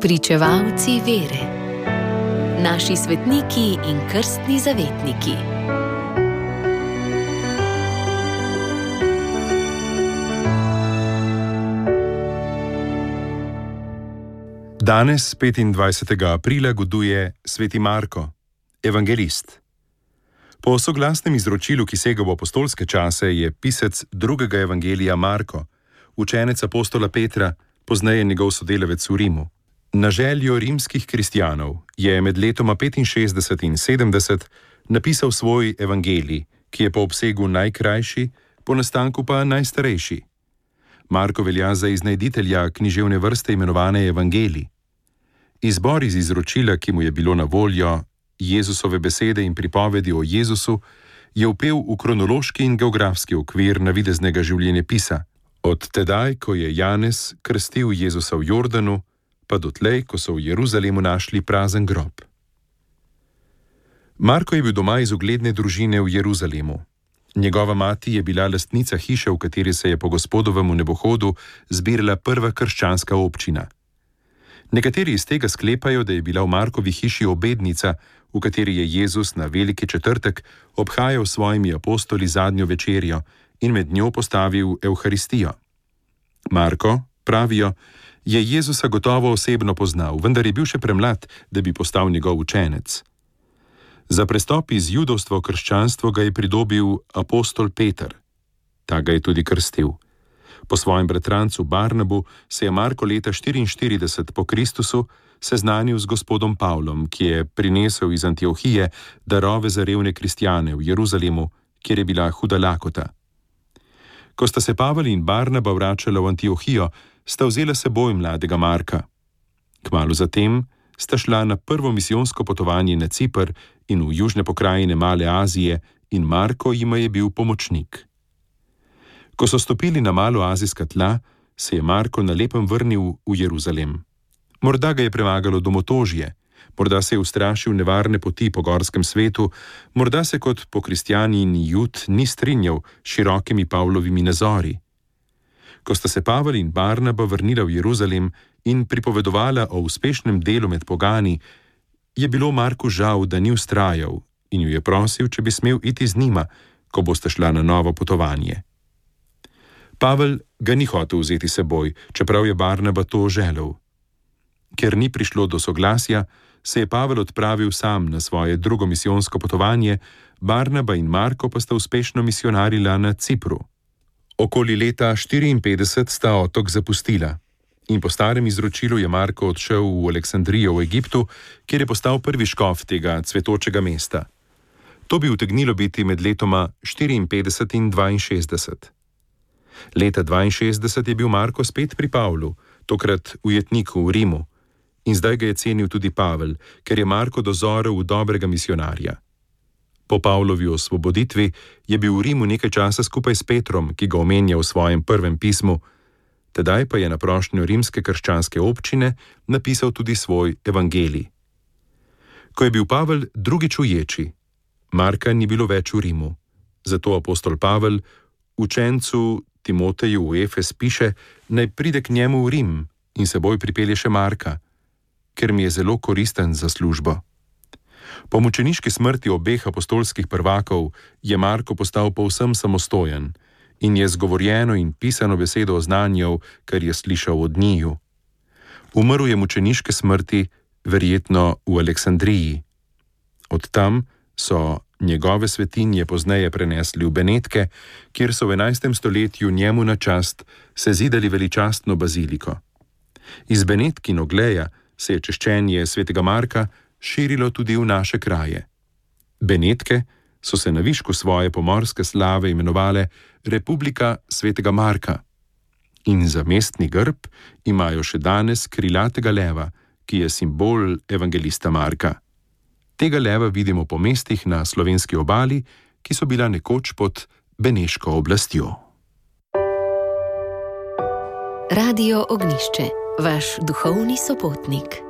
Pričevalci vere, naši svetniki in krstni zavetniki. Danes, 25. aprila, goduje sveti Marko, evangelist. Po soglasnem izročilu, ki sega v apostolske čase, je pisec drugega evangelija Marko, učenec apostola Petra, pozneje njegov sodelavec v Rimu. Na željo rimskih kristijanov je med letoma 65 in 70 napisal svoj evangelij, ki je po obsegu najkrajši, po nastanku pa najstarejši. Marko velja za iznajditelja književne vrste imenovane Evangelij. Izbor iz izročila, ki mu je bilo na voljo, Jezusove besede in pripovedi o Jezusu, je upel v kronološki in geografski okvir navideznega življenja pisa, od tedaj, ko je Janez krstil Jezusa v Jordanu, pa dotlej, ko so v Jeruzalemu našli prazen grob. Marko je bil doma iz ugledne družine v Jeruzalemu. Njegova mati je bila lastnica hiše, v kateri se je po gospodovem nebohodu zbirala prva krščanska občina. Nekateri iz tega sklepajo, da je bila v Markovi hiši obednica, v kateri je Jezus na veliki četrtek obhajal s svojimi apostoli zadnjo večerjo in med njo postavil Euharistijo. Marko, pravijo, je Jezusa gotovo osebno poznal, vendar je bil še premlad, da bi postal njegov učenec. Za prestop iz judovstva v krščanstvo ga je pridobil apostol Peter. Ta ga je tudi krstil. Po svojem bratrancu Barnabu se je Marko leta 44 po Kristusu seznanil z gospodom Pavlom, ki je prinesel iz Antiohije darove za revne kristjane v Jeruzalemu, kjer je bila huda lakota. Ko sta se Pavel in Barnaba vračala v Antiohijo, sta vzela seboj mladega Marka. Kmalo zatem sta šla na prvo misijonsko potovanje na Cipr in v južne pokrajine Male Azije, in Marko jima je bil pomočnik. Ko so stopili na malo azijska tla, se je Marko na lepem vrnil v Jeruzalem. Morda ga je premagalo domotožje, morda se je ustrašil nevarne poti po gorskem svetu, morda se kot po kristijani in jud ni strinjal s širokimi Pavlovimi nazori. Ko sta se Pavel in Barnaba vrnila v Jeruzalem in pripovedovala o uspešnem delu med pogani, je bilo Marku žal, da ni ustrajal in jo je prosil, če bi smel iti z njima, ko boste šla na novo potovanje. Pavel ga ni hotel vzeti seboj, čeprav je Barnaba to želel. Ker ni prišlo do soglasja, se je Pavel odpravil sam na svoje drugo misijonsko potovanje, Barnaba in Marko pa sta uspešno misionarila na Cipru. Okoli leta 54 sta otok zapustila in po starem izročilu je Marko odšel v Aleksandrijo v Egiptu, kjer je postal prvi škof tega cvetočega mesta. To bi utegnilo biti med letoma 54 in 62. Leta 62 je bil Marko spet pri Pavlu, tokrat ujetniku v Rimu in zdaj ga je cenil tudi Pavel, ker je Marko dozorel v dobrega misionarja. Po Pavlovi osvoboditvi je bil v Rimu nekaj časa skupaj s Petrom, ki ga omenja v svojem prvem pismu, tedaj pa je na prošnjo rimske krščanske občine napisal tudi svoj evangelij. Ko je bil Pavel drugič v Ječi, Marka ni bilo več v Rimu, zato apostol Pavel učencu Timoteju v Efes piše, naj pride k njemu v Rim in seboj pripelje še Marka ker mi je zelo koristen za službo. Po mučeniški smrti obeh apostolskih prvakov je Marko postal povsem samostojen in je zgovorjeno in pisano besedo oznanjal, kar je slišal od njiju. Umrl je mučeniške smrti, verjetno v Aleksandriji. Od tam so njegove svetinje pozneje prenesli v Benetke, kjer so v 11. stoletju njemu na čast sezidali veličastno baziliko. Iz Benetki in Ogleja se je češčenje svetega Marka širilo tudi v naše kraje. Benetke so se na višku svoje pomorske slave imenovale Republika svetega Marka. In za mestni grb imajo še danes krilatega leva, ki je simbol evangelista Marka. Tega leva vidimo po mestih na slovenski obali, ki so bila nekoč pod Beneško oblastjo. Radio Ognišče vaš duhovni sopotnik.